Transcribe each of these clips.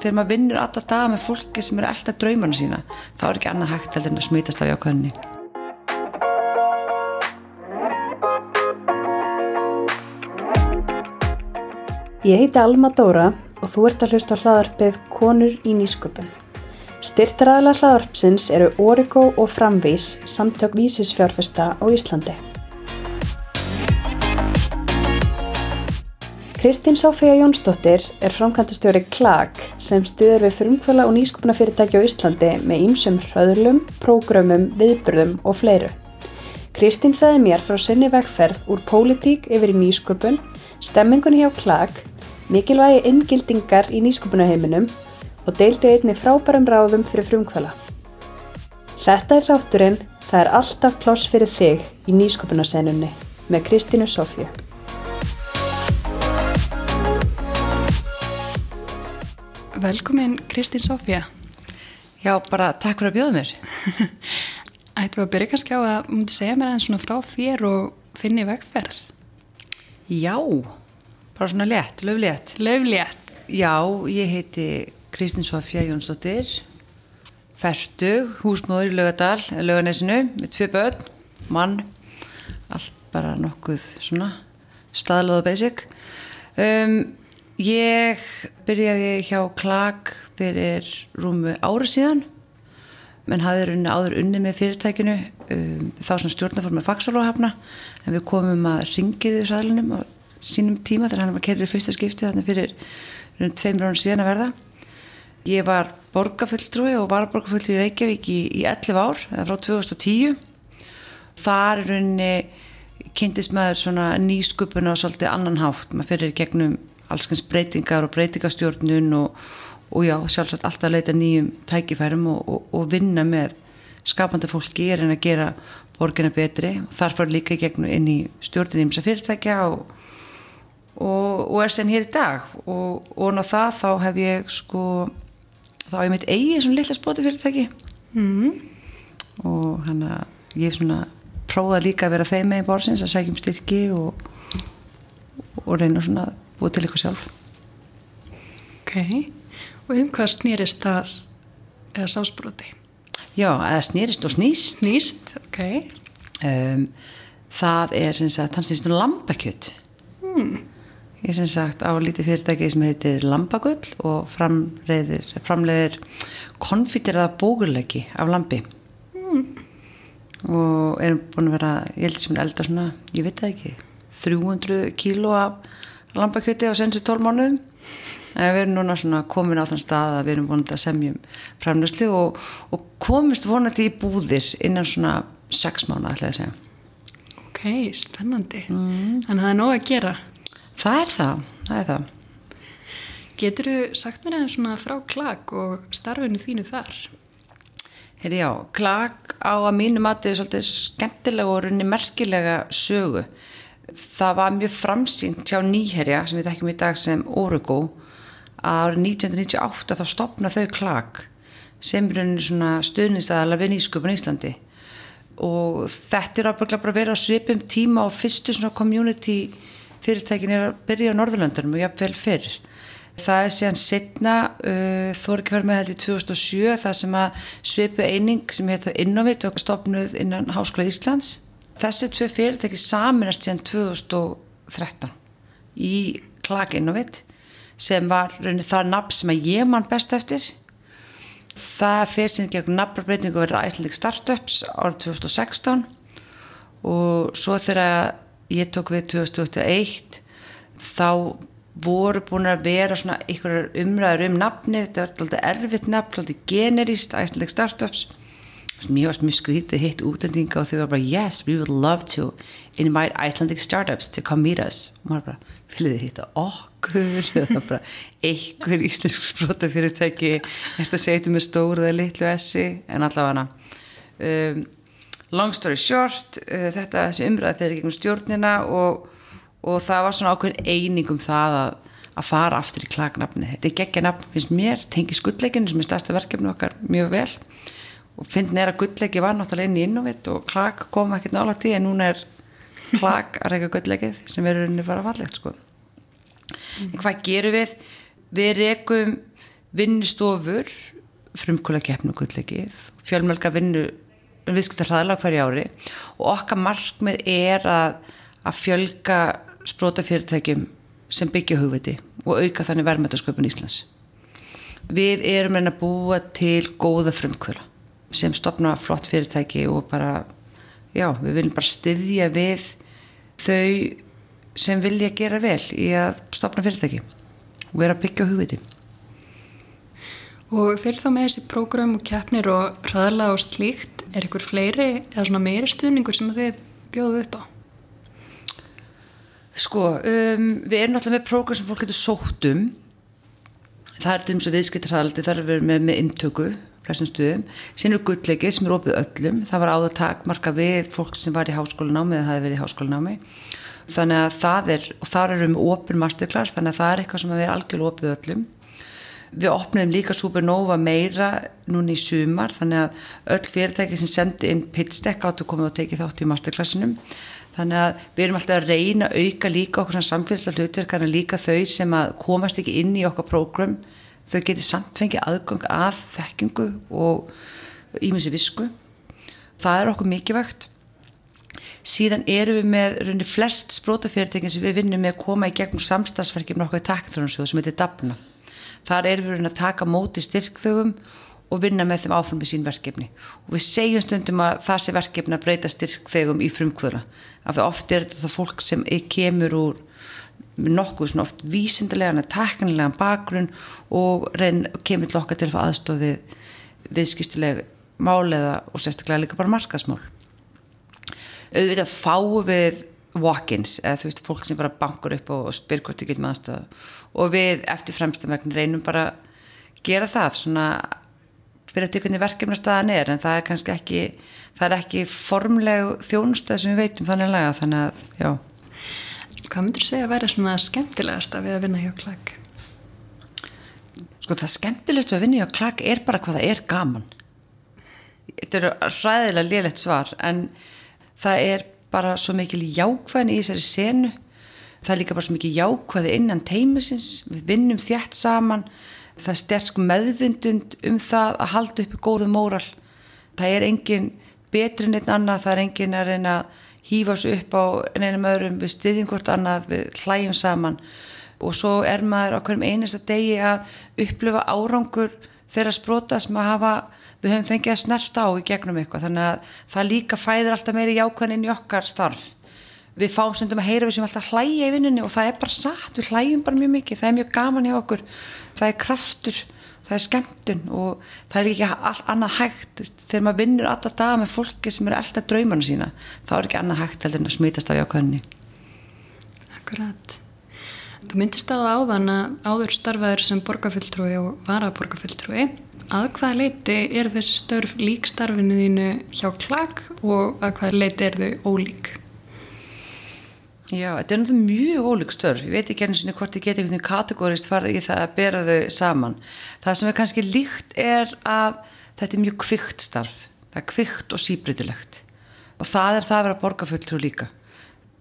þegar maður vinnur alla daga með fólki sem er alltaf draumana sína þá er ekki annað hægt heldur en að smitast af jákvæðinni Ég heiti Alma Dóra og þú ert að hlusta á hlaðarpið Konur í nýsköpun. Styrtaræðala hlaðarpsins eru Origo og Framvís samtök vísisfjárfesta á Íslandi. Kristín Sofía Jónsdóttir er framkvæmtastjóri KLAG sem styður við frumkvöla og nýsköpunafyrirtæki á Íslandi með ýmsum hröðlum, prógrömmum, viðburðum og fleiru. Kristín sagði mér frá sinni vegferð úr pólitík yfir í nýsköpun, stemmingunni hjá KLAG mikilvægi inngildingar í nýsköpunaheiminum og deildi einni frábærum ráðum fyrir frumkvæla. Þetta er þátturinn Það er alltaf pláss fyrir þig í nýsköpunasennunni með Kristínu Sofju. Velkomin Kristín Sofja. Já, bara takk fyrir að bjóða mér Ættu að byrja kannski á að múti segja mér aðeins svona frá þér og þinni vegferð. Já, bara svona létt, löflétt Löflétt. Já, ég heiti Kristín Sofja Jónsdóttir Fertug, húsmóður í Laugadal Lauganesinu, með tvö börn mann, allt bara nokkuð svona staðlað og basic um, Ég byrjaði hjá Klag fyrir rúmu ára síðan menn hafði runni áður unni með fyrirtækinu um, þá sem stjórnarform með Faxalóhafna en við komum að ringiði sælinum á sínum tíma þegar hann var kerrið fyrsta skipti þannig fyrir runni tveimur árun síðan að verða. Ég var borgarfulltrúi og var borgarfulltrúi í Reykjavík í, í 11 ár eða frá 2010 þar er runni kynntist maður svona nýsköpun og svolítið annan hátt maður fyrir gegnum allskens breytingar og breytingastjórnun og, og já, sjálfsagt alltaf að leita nýjum tækifærum og, og, og vinna með skapandi fólki er en að gera borgina betri. Og þar fara líka í gegnum inn í stjórnun ímsa fyrirtækja og er sen hér í dag. Og ná það þá hef ég sko þá hef ég mitt eigi svona lilla spoti fyrirtæki. Mm. og hann að ég hef svona prófað líka að vera þeim með í borsins að segjum styrki og og reyna svona að búið til eitthvað sjálf Ok, og um hvað snýrist það eða sásbróti? Já, eða snýrist og snýst Snýst, ok um, Það er sem sagt, hann snýst um lambakjött mm. Ég sem sagt á lítið fyrirtæki sem heitir Lambagull og framleiðir, konfiteraða bógurleiki af lambi mm. og erum búin að vera, ég held sem er elda svona, ég veit það ekki 300 kíló af lambakjöti á senstu 12 mánuðum. En við erum núna svona komin á þann stað að við erum vonandi að semjum framlöslu og, og komist vonandi í búðir innan svona 6 mánuð ætlaði að segja. Ok, spennandi. Mm. Þannig að það er nóg að gera. Það er það, það er það. Getur þú sagt mér aðeins svona frá klag og starfinu þínu þar? Herri já, klag á að mínu matið er svolítið skemmtilega og runni merkilega sögu það var mjög framsýnt hjá nýherja sem við þekkjum í dag sem Origo að árið 1998 þá stopna þau klag sem er svona stuðnistæðala við nýsköpun í Íslandi. Og þetta er ábygglega bara að vera svipum tíma og fyrstu svona community fyrirtækin er að byrja á Norðurlöndunum og jafnvel fyrr. Það er síðan setna uh, verið með held í 2007 það sem að svipu eining sem heitir Innovit og stopnuð innan Háskóla Íslands Þessi tvö fyrirtæki saminast síðan 2013 í Klag Innovit sem var raunin það nafn sem að ég mann best eftir. Það fyrir síðan gegn nafnbreytingu verið Icelandic Startups árið 2016 og svo þegar ég tók við 2021 þá voru búin að vera svona einhverjar umræður um nafni, þetta var alltaf erfitt nafn, alltaf generíst Icelandic Startups mér varst mjög skrítið hitt útlendinga og þau var bara yes, we would love to invite Icelandic startups to come meet us. Og maður bara, fylgði þið hitta okkur? Eða bara einhver íslensk sprótafyrirtæki er þetta segið með stóru eða litlu essi en allavega um, long story short uh, þetta þessi umræði fyrir gegnum stjórnina og, og það var svona ákveðin einingum það að, að fara aftur í klagnafni þetta er geggja nafn, finnst mér, tengi skuldleikinu sem er stærsta verkefni okkar mjög vel og finnst neira gullleiki var náttúrulega inn í innóvitt og klag kom ekkert nála tí en núna er klag að reyka gullleikið sem verður unni bara fallegt sko en hvað gerum við? Við reykum vinnustofur frumkvöla keppnu gullleikið fjölmjölga vinnu viðskipta hraðalega hverja ári og okkar markmið er að, að fjölga sprótafyrirtækjum sem byggja hugviti og auka þannig verðmættasköpun Íslands. Við erum reyna að búa til góða frumkvöla sem stopna flott fyrirtæki og bara, já, við viljum bara styðja við þau sem vilja gera vel í að stopna fyrirtæki og vera að byggja hugviti. Og fyrir þá með þessi prógram og keppnir og hraðalega og slíkt, er ykkur fleiri eða svona meiri stuðningur sem þið bjóðu upp á? Sko, um, við erum náttúrulega með prógram sem fólk getur sótt um. Það er til þess að viðskiptarhaldið þarf að vera með, með intöku, flestum stuðum. Sýnir gullleikið sem er opið öllum. Það var áður takmarka við fólk sem var í háskólanámi eða það hefði verið í háskólanámi. Þannig að það er, og þar erum við opin masterclass, þannig að það er eitthvað sem að vera algjörlega opið öllum. Við opnum líka Supernova meira núni í sumar, þannig að öll fyrirtæki sem sendi inn pitstech áttu komið og tekið þátt í masterclassinum þannig að við erum alltaf að reyna að auka líka okkur samfélagslega hlutverkana líka þau sem að komast ekki inn í okkar prógrum þau getur samt fengið aðgang að þekkingu og ímjömsi visku. Það er okkur mikilvægt. Síðan eru við með runni flest sprótafyrirtekin sem við vinnum með að koma í gegnum samstagsverkjum okkur í takkþrónarsjóðu sem heitir DABNA þar eru við runni að taka móti styrkþögum og vinna með þeim áfram með sín verkefni. Og við segjum stundum að það sé verkefni að breyta styrkþegum í frumkvöra af því oft er þetta fólk sem kemur úr nokkuð svona oft vísindilegan að teknilegan bakgrunn og reyn, kemur til okkar til að fá aðstofið viðskiptileg máleða og sérstaklega líka bara markasmál auðvitað fáu við walk-ins eða þú veist fólk sem bara bankur upp og spyr hvort þið getum aðstofa og við eftir fremstamögn reynum bara gera það svona fyrir að hvernig verkefnastæðan er en það er kannski ekki það er ekki formleg þjónustæð sem við veitum þannig laga þannig að já Hvað myndur þú segja að vera svona skemmtilegast að við að vinna hjá klag? Sko það skemmtilegast við að vinna hjá klag er bara hvað það er gaman. Þetta er ræðilega liðlegt svar en það er bara svo mikil jákvæðin í þessari senu. Það er líka bara svo mikil jákvæði innan teimisins við vinnum þjætt saman. Það er sterk meðvindund um það að halda uppi góðu móral. Það er engin betri en einn annað, það er engin að reyna að hýfa svo upp á einum öðrum við styðjum hvort annað, við hlæjum saman. Og svo er maður á hverjum einasta degi að upplifa árangur þeirra sprota sem að hafa við höfum fengið að snerta á í gegnum eitthvað. Þannig að það líka fæður alltaf meiri jákvæðin inn í okkar starf. Við fáum stundum að heyra við sem alltaf hlæja í vinnunni og það er bara satt, við hlæjum bara mjög mikið. Það er mjög gaman hjá okkur. Það er kraftur, það er skemmtun og það er ekki allt annað hægt þegar maður vinnur alla daga með fólki sem eru alltaf draumana sína þá er ekki annað hægt heldur en að smítast af jákvæðinni Akkurat. Þú myndist að áðan að áður starfaður sem borgarfylltrúi og varaborgarfylltrúi að hvaða leiti er þessi störf lík starfinu þínu hjá klag og að hvaða leiti er þau ólík? Já, þetta er náttúrulega mjög ólík störf. Ég veit ekki eins og hvort ég geti einhvern veginn kategórist farið í það að bera þau saman. Það sem er kannski líkt er að þetta er mjög kvikt starf. Það er kvikt og síbritilegt. Og það er það að vera borgarfulltrú líka.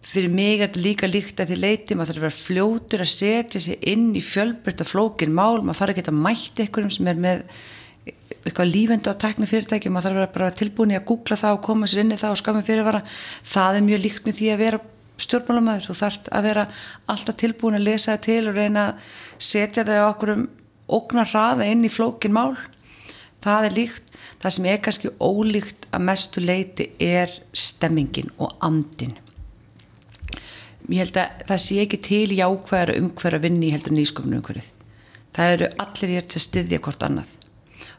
Fyrir mig er þetta líka líkt að því leiti maður þarf að vera fljótur að setja sig inn í fjölbrytta flókin mál. Maður þarf að mæta einhverjum sem er með eitthvað lífendu á tekni fyrirtæki maður þarf að vera tilbúin í að googla það og koma sér inn í það og skamma fyrirvara það er mjög líkt með því að vera stjórnmálamæður, þú þarf að vera alltaf tilbúin að lesa það til og reyna að setja það á okkur um ógnar hraða inn í flókin mál. Það er líkt, það sem er kannski ólíkt að mestu leiti er stemmingin og andin ég held að það sé ekki til jákvæðar umhverja vinni í heldur nýsköpnu umhverfið. Það eru allir ég til að styðja hvort annað.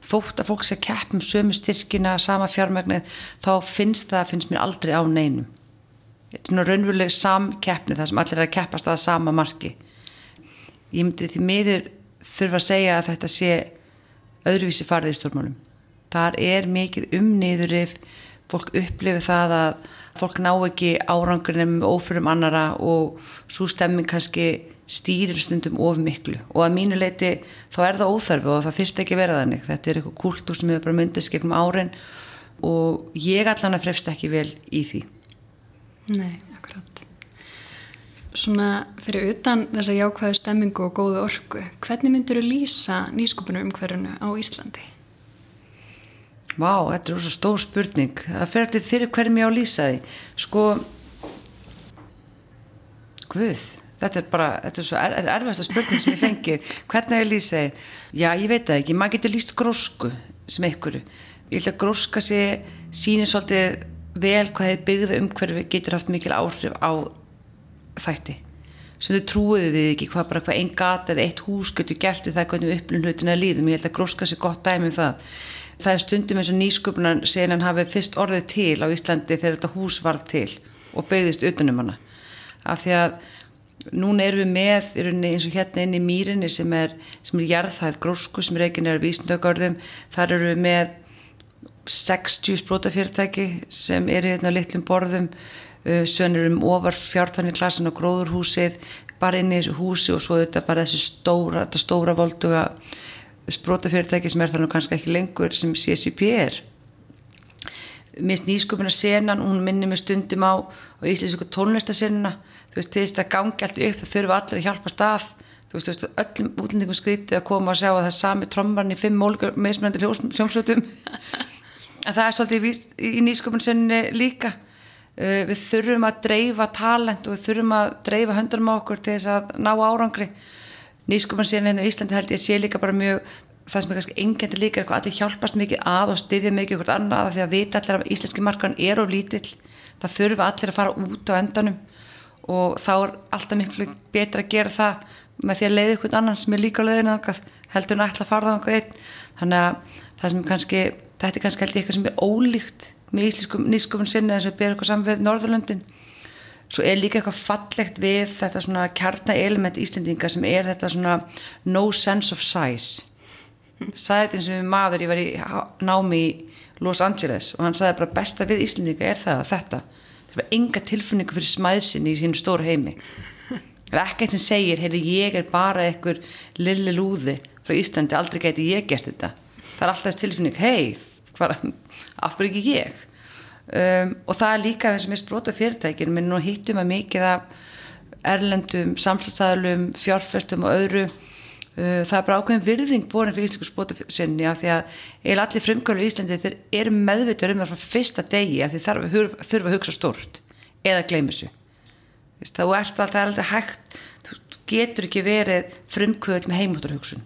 Þótt að fólk sé keppum sömu styrkina, sama fjármægnið þá finnst það, finnst mér aldrei á neinum raunveruleg samkeppni þar sem allir er að keppast að sama marki. Ég myndi því miður þurfa að segja að þetta sé öðruvísi farið í stjórnmálum. Þar er mikið umniður ef fólk upplifi það að fólk ná ekki árangurnum ofurum annara og svo stemming kannski stýrir stundum of miklu. Og að mínu leiti þá er það óþarfi og það þurft ekki vera þannig. Þetta er eitthvað kultúr sem hefur bara myndist gegnum árin og ég allan að þrefst ekki vel í því Nei, akkurat. svona fyrir utan þessa jákvæðu stemmingu og góðu orku, hvernig myndur þú lýsa nýsköpunum umhverjunu á Íslandi? Vá, þetta er svo stór spurning. Það fer eftir fyrir hverjum ég á að lýsa því. Sko, Guð, þetta er bara, þetta er svo er, erfasta spurning sem ég fengi. Hvernig ég lýsa því? Já, ég veit það ekki. Maður getur lýst grósku sem einhverju. Ég held að gróska sé sínir svolítið vel hvað þið byggðu umhverfi getur haft mikil áhrif á þætti. Sem þau trúiðu við ekki hvað bara hvað einn gata eða eitt hús getur gert í það hvernig við upplun hlutina líðum ég held að gróska sér gott dæmi um það. Það er stundum eins og nýsköpunan senan hafi fyrst orðið til á Íslandi þegar þetta hús varð til og beigðist utanum hana. Af því að núna erum við með eins og hérna inn í mýrinni sem er, er jarðhæð grósku sem er nefnir vísindagörðum. Þar eru við með 60 sprótafyrirtæki sem eru hérna á litlum borðum. Uh, svönir um ofar fjártanniklasin og gróðurhúsið bara inn í þessu húsi og svo þetta bara þessi stóra, stóra volduga sprótafyrirtæki sem er þannig kannski ekki lengur sem CCP er. Minnst nýsköpuna senan, hún minnir mig stundum á, á íslensku tónlistasenuna þú veist, þess að gangi allt upp það þurfa allir að hjálpa stað. Þú veist, þú veist öllum útlendingum skrítið að koma og sjá að það er sami trombarn í fimm meðsmjöndir hljómslutum en það er svolítið í, í nýsköpunsenni líka. Uh, við þurfum að dreifa talent og við þurfum að dreifa höndunum á okkur til þess að ná árangri. Nýsköpunsenni hérna í Íslandi held ég að sé líka bara mjög það sem er kannski engjandi líka er eitthvað allir hjálpast mikið að og styðja mikið okkur annað því að vita allir að íslenski markan er of lítill. Það þurfa allir að fara út á endanum og þá er alltaf miklu betra að gera það með því að leiða ykkur annan sem er líka á leiðinu heldur en ætla að fara það þannig að það sem kannski þetta er kannski eitthvað sem er ólíkt með íslenskum nýsköpun sinni eins og ber eitthvað saman við Norðurlöndin. Svo er líka eitthvað fallegt við þetta svona kjarnaelement íslendinga sem er þetta svona no sense of size. Þetta eins og maður ég var í námi í Los Angeles og hann sagði bara besta við íslendinga er það þetta það er enga tilfunningu fyrir smæðsin í sínu stóru heimi. Það er ekkert sem segir heyrði ég er bara einhver lilli lúði frá Íslandi aldrei geti ég gert þetta. Það er alltaf þessi tilfinning, hei af hverju ekki ég? Um, og það er líka eins og mér spróta fyrirtækin minn og hittum að mikið af erlendum, samfélagstæðalum fjárfestum og öðru. Uh, það er bara ákveðin virðing borin fyrir íslensku spróta sinni af því að eða allir frumkvæmlu í Íslandi þeir eru meðvitað um það frá fyrsta degi að þeir þurfa, þurfa að hugsa stort eða gleymi þessu. Þá alltaf, það er aldrei hægt þú getur ekki verið frumkvöld með heimóttarhugsun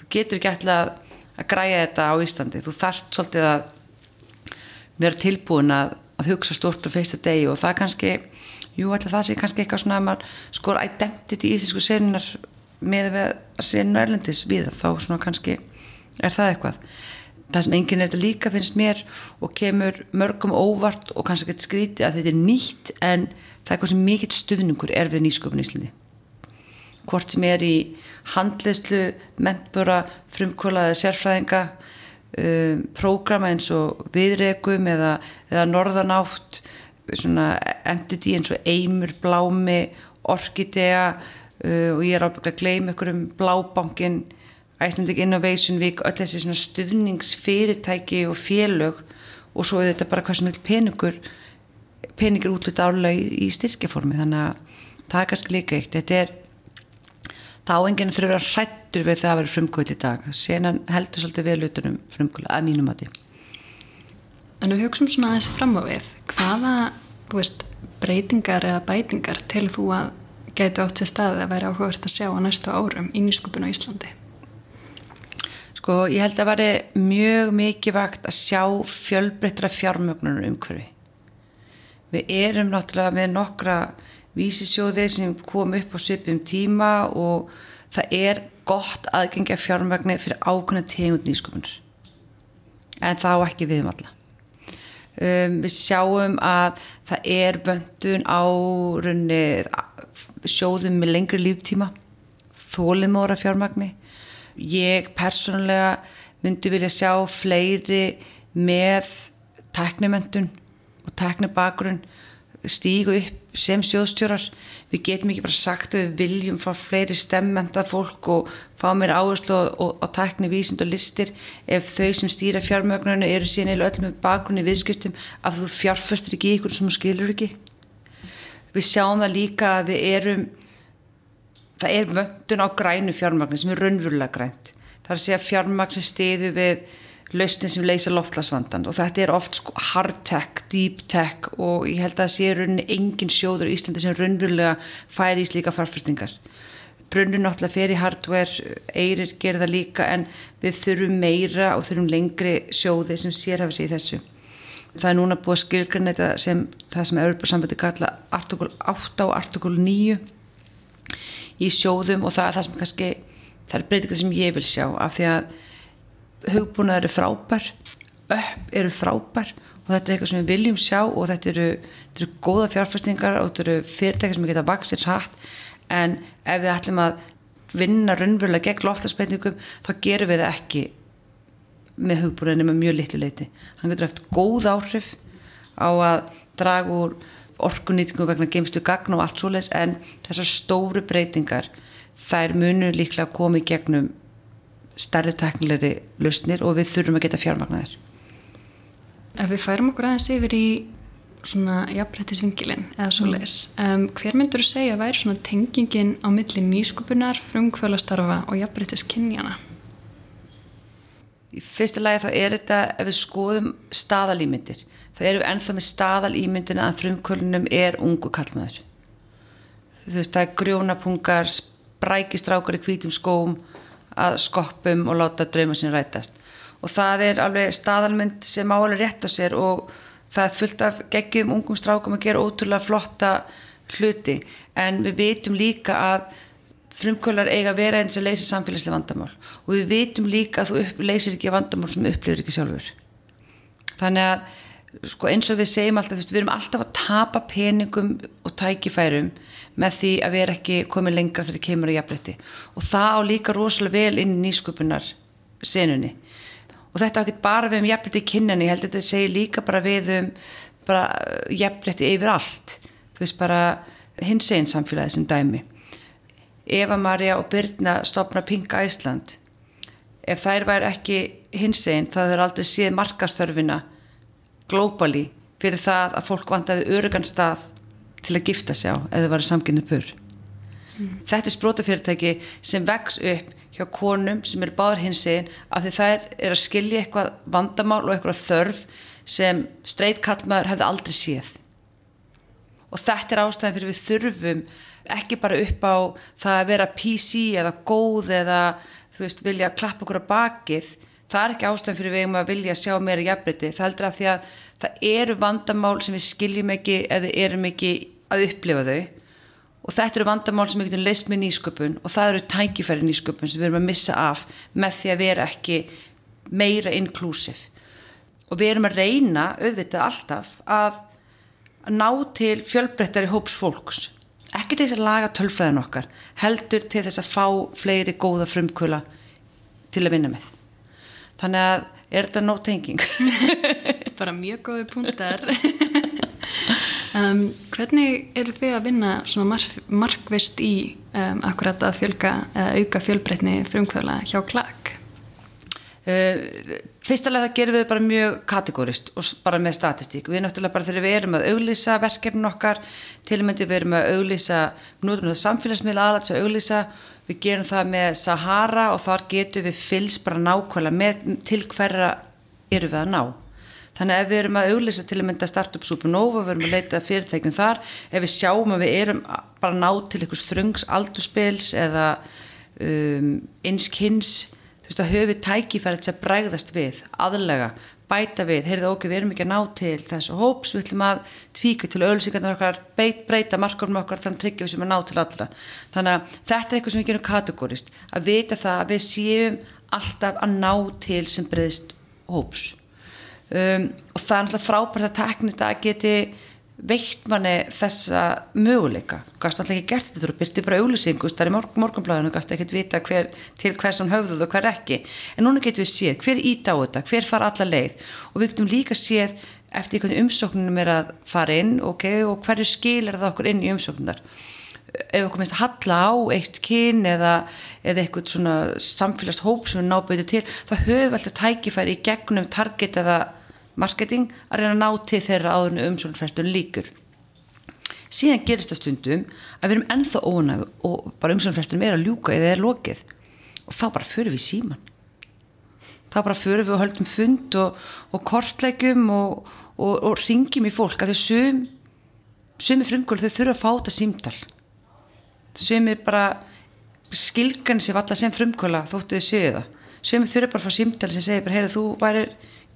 þú getur ekki alltaf að græja þetta á Íslandi. Þú þarft svolítið að vera tilbúin að, að hugsa stort og feista degi og það kannski jú, alltaf það sé kannski eitthvað svona að maður skor identity í íslensku senunar með að senu erlendis við þá svona kannski er það eitthvað. Það sem enginn er þetta líka finnst mér og kemur mörgum óvart og kannski ekkert skríti að þetta er nýtt en það er eitthvað sem mikill stuðningur er við nýsköpun í Íslandi hvort sem er í handleyslu, mentora, frumkvölaði sérfræðinga, um, prógrama eins og viðregum eða, eða norðanátt, svona entity eins og Eimur, Blámi, Orkidea uh, og ég er ábygglega að gleyma ykkur um Blábankin, Icelandic Innovation Week, öll þessi svona stuðningsfyrirtæki og félög og svo er þetta bara hvað sem vil peningur, peningur útlut álega í, í styrkjaformi þannig að það er kannski líka eitt. Þetta er þá enginn þurfa að hrættur við það að vera frumkvöld í dag. Senan heldur svolítið við lutunum frumkvöld að mínum að því En við hugsaum svona aðeins fram á við hvaða veist, breytingar eða bætingar til þú að gætu átt sér staði að vera áhugavert að sjá á næstu árum í nýskupinu á Íslandi? Sko ég held að veri mjög mikið vakt að sjá fjölbreyttra fjármögnunum umhverfi Við erum náttúrulega með nokkra vísisjóði sem kom upp á svipum tíma og það er gott aðgengja fjármagni fyrir ákveðna tegund nýsköpunar. En þá ekki við um alla. Um, við sjáum að það er vöndun á runni sjóðum með lengri líftíma þólimóra fjármagni. Ég persónulega myndi vilja sjá fleiri með teknimendun og teknibagrun stígu upp sem sjóðstjórar. Við getum ekki bara sagt að við viljum fá fleiri stemmenda fólk og fá mér áherslu og, og tækni vísind og listir. Ef þau sem stýra fjármögnuna eru síðan eða öll með bakgrunni viðskiptum að þú fjárfæstir ekki ykkur sem þú skilur ekki. Við sjáum það líka að við erum það er vöndun á grænu fjármagnin sem er raunverulega grænt. Það er að segja fjármagn sem stiðu við lausnin sem leysa loftlasvandan og þetta er oft sko hard tech, deep tech og ég held að það sé rauninni engin sjóður í Íslandi sem raunverulega færi í slíka farfestingar brunnur náttúrulega fer í hardware eirir gerða líka en við þurfum meira og þurfum lengri sjóði sem sérhafa sig í þessu. Það er núna búið að skilgjörna þetta sem það sem Európa sambandi kalla artikul 8 og artikul 9 í sjóðum og það er það sem kannski það er breytingar sem ég vil sjá af því að hugbúnað eru frábær upp eru frábær og þetta er eitthvað sem við viljum sjá og þetta eru, þetta eru góða fjárfæstingar og þetta eru fyrirtækjar sem geta vaksir hratt. En ef við ætlum að vinna raunverulega gegn loftaspeitningum þá gerum við það ekki með hugbúnaðinu með mjög litlu leiti hann getur eftir góð áhrif á að draga úr orkunýtingu vegna geimstu gagn og allt svo leiðis en þessar stóru breytingar þær munur líklega að koma í gegnum starri teknilegri lausnir og við þurfum að geta fjármagnar Ef við færum okkur aðeins yfir í svona jafnrættisvingilin eða svo leis, um, hver myndur þú segja að væri svona tengingin á milli nýskupunar, frumkvölastarfa og jafnrættiskinnjana? Í fyrsta lagi þá er þetta ef við skoðum staðalýmyndir þá erum við ennþá með staðalýmyndina að frumkvölunum er ungu kallmaður þú veist það er grjónapungar sprækistrákar í hvítum skóm að skoppum og láta drauma sinni rætast. Og það er alveg staðalmynd sem álega rétt á sér og það er fullt af geggjum ungum strákum að gera ótrúlega flotta hluti. En við veitum líka að frumkvölar eiga að vera eins að leysa samfélagslega vandamál. Og við veitum líka að þú upp, leysir ekki vandamál sem upplifir ekki sjálfur. Þannig að sko, eins og við segjum alltaf veist, við erum alltaf að tapa peningum og tækifærum með því að við erum ekki komið lengra þegar það kemur að jafnletti og það á líka rosalega vel inn í nýsköpunar senunni. Og þetta á ekki bara við um jafnletti í kynninni, ég held að þetta segir líka bara við um bara jafnletti yfir allt. Þú veist bara hins einn samfélagi sem dæmi. Eva Maria og Birna stopna Pink Æsland ef þær væri ekki hins einn þá þurfa aldrei séð markastörfina globally fyrir það að fólk vantaði örugan stað til að gifta sig á ef þau varu samkynni pur. Mm. þetta er sprótafyrirtæki sem vex upp hjá konum sem eru báður hins einn af því þær er að skilja eitthvað vandamál og eitthvað þörf sem streyt kallmaður hefði aldrei séð. Og þetta er ástæðan fyrir við þurfum ekki bara upp á það að vera PC eða góð eða þú veist vilja klappa okkur á bakið. Það er ekki ástæðan fyrir við um að vilja sjá meira jafnbreytti, það heldur af því að það eru vandamál sem við skiljum ekki eða erum ekki að upplifa þau. Og þetta eru vandamál sem við getum leist með nýsköpun og það eru tækifæri nýsköpun sem við erum að missa af með því að vera ekki meira inklusív og við erum að reyna auðvitað alltaf að ná til fjölbreyttari hóps fólks. Ekki til þess að laga tölfræðin okkar heldur til þess að fá fleiri góða frumkvöla til að vinna með. Þannig að er þetta no tenging bara mjög góði punktar um, hvernig eru þið að vinna mark, markvist í um, akkurat að fjölga eða auka fjölbreytni frumkvöla hjá klakk uh, fyrstulega það gerum við bara mjög kategórist og bara með statistík. Við náttúrulega bara þegar við erum að auglýsa verkefnin okkar til og með því við erum að auglýsa nútum við samfélagsmiðla aðlæts að auglýsa við gerum það með Sahara og þar getum við fylgst bara nákvæmlega með til hverja eru við að ná þannig að ef við erum að auglýsa til að mynda Startup Supernova, við erum að leita fyrirtækjum þar ef við sjáum að við erum bara að ná til einhvers þröngs aldurspils eða um, einskynns þú veist að höfum tækifærið til að bræðast við, aðlega bæta við, heyrðu okkur, við erum ekki að ná til þessu hóps, við ætlum að tvíka til ölsingarnar okkar, breyta markarum okkar þannig tryggja við sem að ná til allra. Þannig að þetta er eitthvað sem við gerum kategórist að vita það að við séum alltaf að ná til sem breyðist hóps um, og það er alltaf frábært að teknita að geti veitt manni þessa möguleika. Gæst alltaf ekki gert þetta þú byrti bara auðlýsingu það er morg, morgunblæðinu, gæst ekki vita hver, til hver sem höfðuð og hver ekki. En núna getum við séð hver ít á þetta hver fara alla leið. Og við getum líka séð eftir hvernig umsóknunum er að fara inn okay, og hverju skilir það okkur inn í umsóknunar ef okkur minnst að halla á eitt kyn eða, eða eitthvað svona samfélagst hóp sem við náböðum til þá höfum við alltaf tækifæri í gegnum target eða marketing að reyna að ná til þeirra áðurnu umsóknarfrestun líkur síðan gerist það stundum að við erum ennþá ónæð og bara umsönfrestunum er að ljúka eða er lokið. Og þá bara fyrir við síman þá bara fyrir við og höldum fund og, og kortlegjum og, og, og ringjum í fólk að þau sum sumi frumkvöld þau þurfa að fáta símdal sumi bara skilgan sér valla sem frumkvöla þóttu þau séu það. Sumi þurfa bara að fá símdal sem segir bara heyra þú væri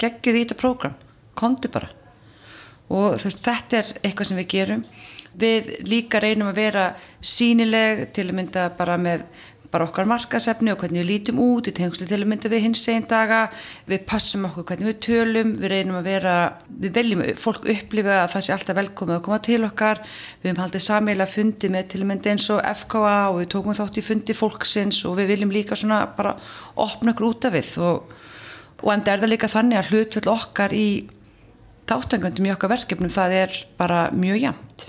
geggjuð í þetta prógram. Komdu bara. Og veist, þetta er eitthvað sem við gerum. Við líka reynum að vera sínileg til að mynda bara með bara okkar markasefni og hvernig við lítum út í tengslu til að mynda við hins einn daga. Við passum okkur hvernig við tölum. Við reynum að vera, við veljum fólk upplifa að það sé alltaf velkomið að koma til okkar. Við hefum haldið sammeila fundi með til að mynda eins og FKA og við tókum þátt í fundi fólksins og við viljum líka svona bara opna okkur út af við og, og enda er það líka þannig að hlutfell okkar í þáttangöndum í okkar verkefnum það er bara mjög jæmt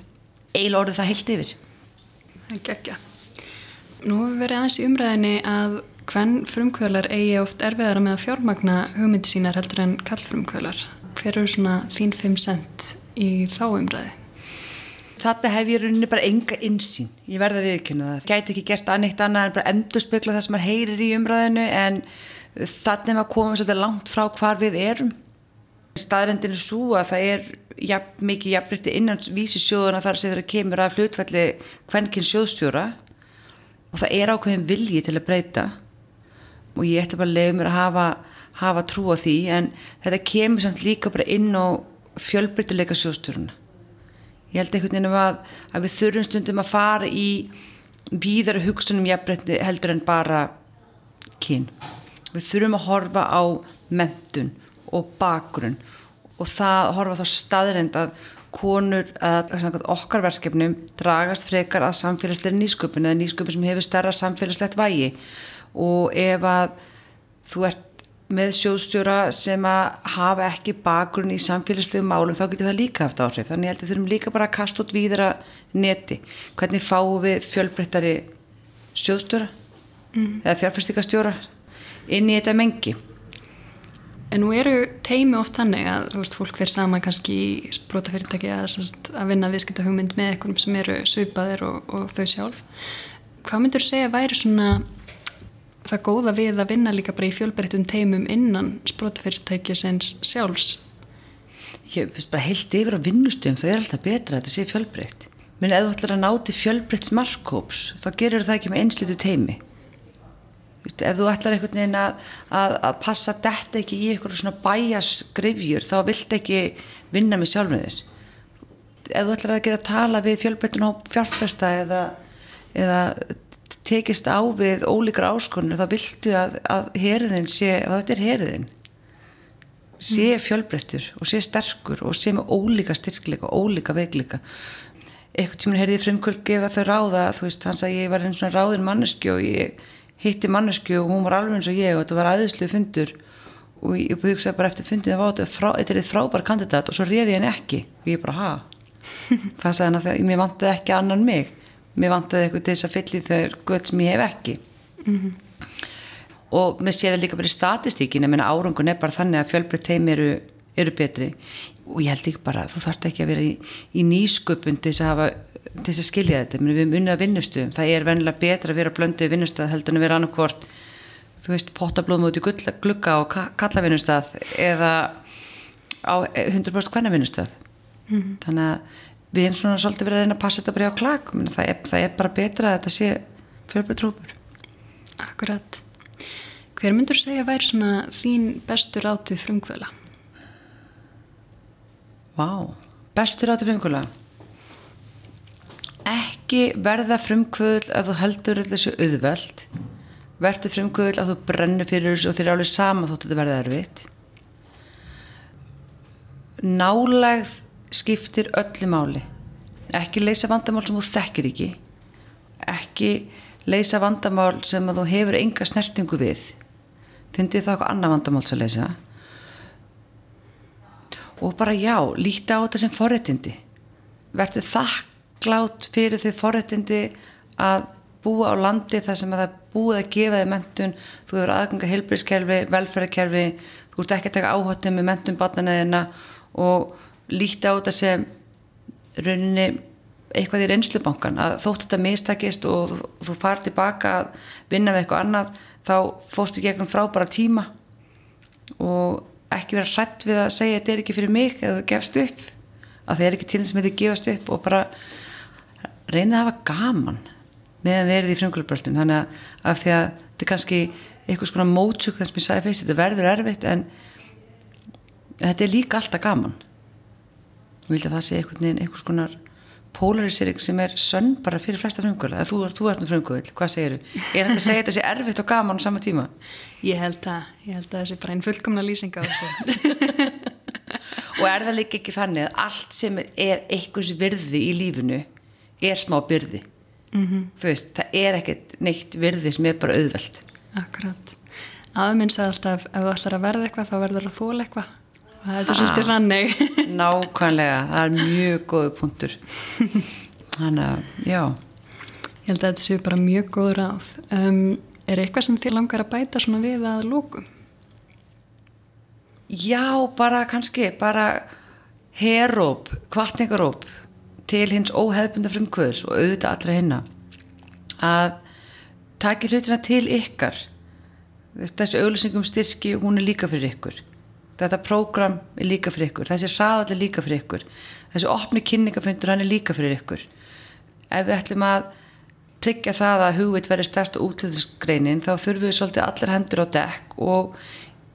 eil orðið það heilt yfir. Ekki ekki Nú hefur verið aðeins í umræðinni að hvern frumkvölar eigi oft erfiðara með að fjármagna hugmyndi sínar heldur en kallfrumkvölar hver eru svona þín 5 cent í þá umræði? Þetta hef ég rauninni bara enga insýn ég verða að viðkynna það, gæti ekki gert anneitt annað en bara endur spekla það sem maður heyrir í umræðinu en þannig að komum svolítið langt frá hvar við erum. Staðrendin er svo að það er jafn, mikið jafnbrytti innan vísi sjóðuna þar sem það kemur af hlutfælli hvernkinn sjóðstjóra og það er ákveðin vilji til að breyta. Og ég ætla bara að leiða mér að hafa, hafa trú á því en þetta kemur samt líka bara inn á fjölbryttileika sjóðstjóruna ég held einhvern veginn að, að við þurfum stundum að fara í víðara hugsunum jafnbrytti heldur en bara kyn við þurfum að horfa á mentun og bakgrunn og það horfa þá staðrind að konur að okkar verkefnum dragast frekar að samfélagsleiri nýsköpun eða nýsköpun sem hefur stærra samfélagslegt vægi. Og ef að þú ert með sjóðstjóra sem að hafa ekki bakgrunn í samfélagslegu málum þá getur það líka haft áhrif. Þannig að við þurfum líka bara að kasta út víðra neti. Hvernig fáum við fjölbreyttari sjóðstjóra mm. eða fjárfæstikastjóra inn í þetta mengi En nú eru teimi oft þannig að veist, fólk verður sama kannski í sprótafyrirtæki að, að vinna viðskipta hugmynd með einhverjum sem eru svipaðir og, og þau sjálf. Hvað myndur þú segja að væri svona það góða við að vinna líka bara í fjölbreyttum teimum innan sprótafyrirtæki sinns sjálfs? Ég veist bara heilt yfir á vinnustöðum þá er alltaf betra að þetta sé fjölbreytt. Menni ef þú ætlar að náti fjölbreytts markkóps þá gerur það ekki með einslitu teimi ef þú ætlar einhvern veginn að, að, að passa þetta ekki í einhverju svona bæjarsgrifjur þá vilt ekki vinna með sjálfum þér ef þú ætlar að geta að tala við fjölbreytun á fjárfesta eða, eða tekist á við ólíkra áskonur þá viltu að, að herðin sé, að þetta er herðin sé mm. fjölbreyttur og sé sterkur og sé með ólíka styrkleika og ólíka veikleika eitthvað tímur heyrði ég frumkvöld gefa þau ráða þú veist, hans að ég var einn svona ráðin manneski og ég hitti mannesku og hún var alveg eins og ég og þetta var aðeinslu fundur. Og ég hugsaði bara eftir fundin að þetta er frábær kandidat. Og svo réði henni ekki. Og ég bara ha? Það sagði hann að mér vantaði ekki annan mig. Mér vantaði eitthvað til þess að fylli þau gött sem ég hef ekki. Mm -hmm. og mér sé það líka bara í statistíkin, ég menna árangun er bara þannig að fjölbreytt heim eru, eru betri. Og ég held ekki bara, þú þarf ekki að vera í, í nýsköpun til þess að hafa til þess að skilja þetta, við erum unnið að vinnustu. Það er venilega betra að vera blöndið vinnustað heldur en að vera annarkvort þú veist, potablóðum út í glugga og kalla vinnustað eða á 100% hvernig vinnustað mm -hmm. þannig að við hefum svona svolítið verið að reyna að passa þetta bara á klag það er, það er bara betra að þetta sé fjölbreytt trúpur Akkurat. Hver myndur segja að væri svona þín bestur átið frumkvöla? Vá, bestur átið frumkvöla ekki verða frumkvöðl að þú heldur þessu auðveld. Verður frumkvöðl að þú brennur fyrir þessu og þeir eru alveg sama þótt að þetta verða erfitt. Nálegð skiptir öllu máli. Ekki leysa vandamál sem þú þekkir ekki. Ekki leysa vandamál sem þú hefur enga snertingu við. Finnir það eitthvað annað vandamál sem leysa. Og bara já, líta á þetta sem forréttindi. Verður þakk þakklátt fyrir því forrættindi að búa á landi þar sem að það búið að gefa þig mentun, þú hefur aðganga heilbríðskerfi, velferðarkerfi þú ert ekki að taka áhóttum með mentun barnaneðina og líti á þetta sem rauninni eitthvað í reynslubankan að þótt þetta mistakist og þú, þú farið tilbaka að vinna með eitthvað annað þá fórstu gegnum frábæra tíma og ekki vera hrætt við að segja þetta er ekki fyrir mig eða gefst upp að það er ekki til þess að þetta gefast upp og bara reynið að hafa gaman meðan þið eruð í frumkvöldbröldun þannig að af því að þetta er kannski eitthvað svona mótsug þess að ég sagði fyrst þetta verður erfitt en þetta er líka alltaf gaman og vilja það sé einhvern veginn einhvers konar polarisering sem er sönn bara fyrir flesta frumkvöld eða þú, þú ert með frumkvöld, hvað segir þú? Er þetta að segja þetta sé erfitt og gaman á sama tíma? Ég held að, ég held að það sé bara einn fullkomna lýsing á þessu og er það líka ekki þannig að allt sem er einhvers virði í lífinu er smá byrði mm -hmm. þú veist, það er ekkert neitt virði sem er bara auðvelt. Akkurat, aðminn sagði alltaf ef þú ætlar að verða eitthvað þá verður að þóla eitthvað. Það er þetta svolítið rannig Nákvæmlega, það er mjög góðu punktur. Þannig að, já. Ég held að þetta séu bara mjög góður ráð. Um, Er eitthvað sem þið langar að bæta svona við að lókum? Já, bara kannski, bara heróp, kvartningaróp til hins óheðbunda frumkvöðs og auðvitað allra hinna að taki hlutina til ykkar. Þessi auglýsingum styrki, hún er líka fyrir ykkur. Þetta prógram er líka fyrir ykkur. Þessi hraðall er líka fyrir ykkur. Þessi opni kynningafundur, hann er líka fyrir ykkur. Ef við ætlum að tryggja það að hugveit verið stærsta útlöðisgreinin þá þurfum við svolítið allar hendur á dekk og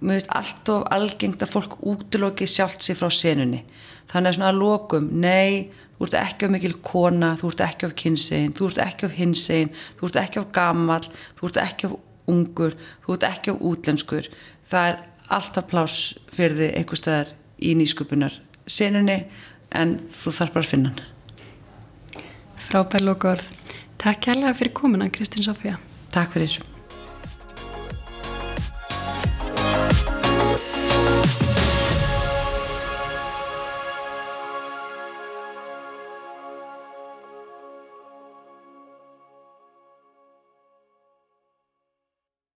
mér finnst allt of algengt að fólk útlöki sjálft sér frá senunni. Þannig að svona að lokum, nei þú ert ekki af mikil kona, þú ert ekki af kynsegin, þú ert ekki af hinsegin þú ert ekki af gammal, þú ert ekki af ungur, þú ert ekki af útlenskur. Það er alltaf plás fyrir þið einhver staðar í nýsköpunar senunni en þú þarf bara að finna hann. Frábær lókord Takk kærlega fyrir komuna Kristín Sofía Takk fyrir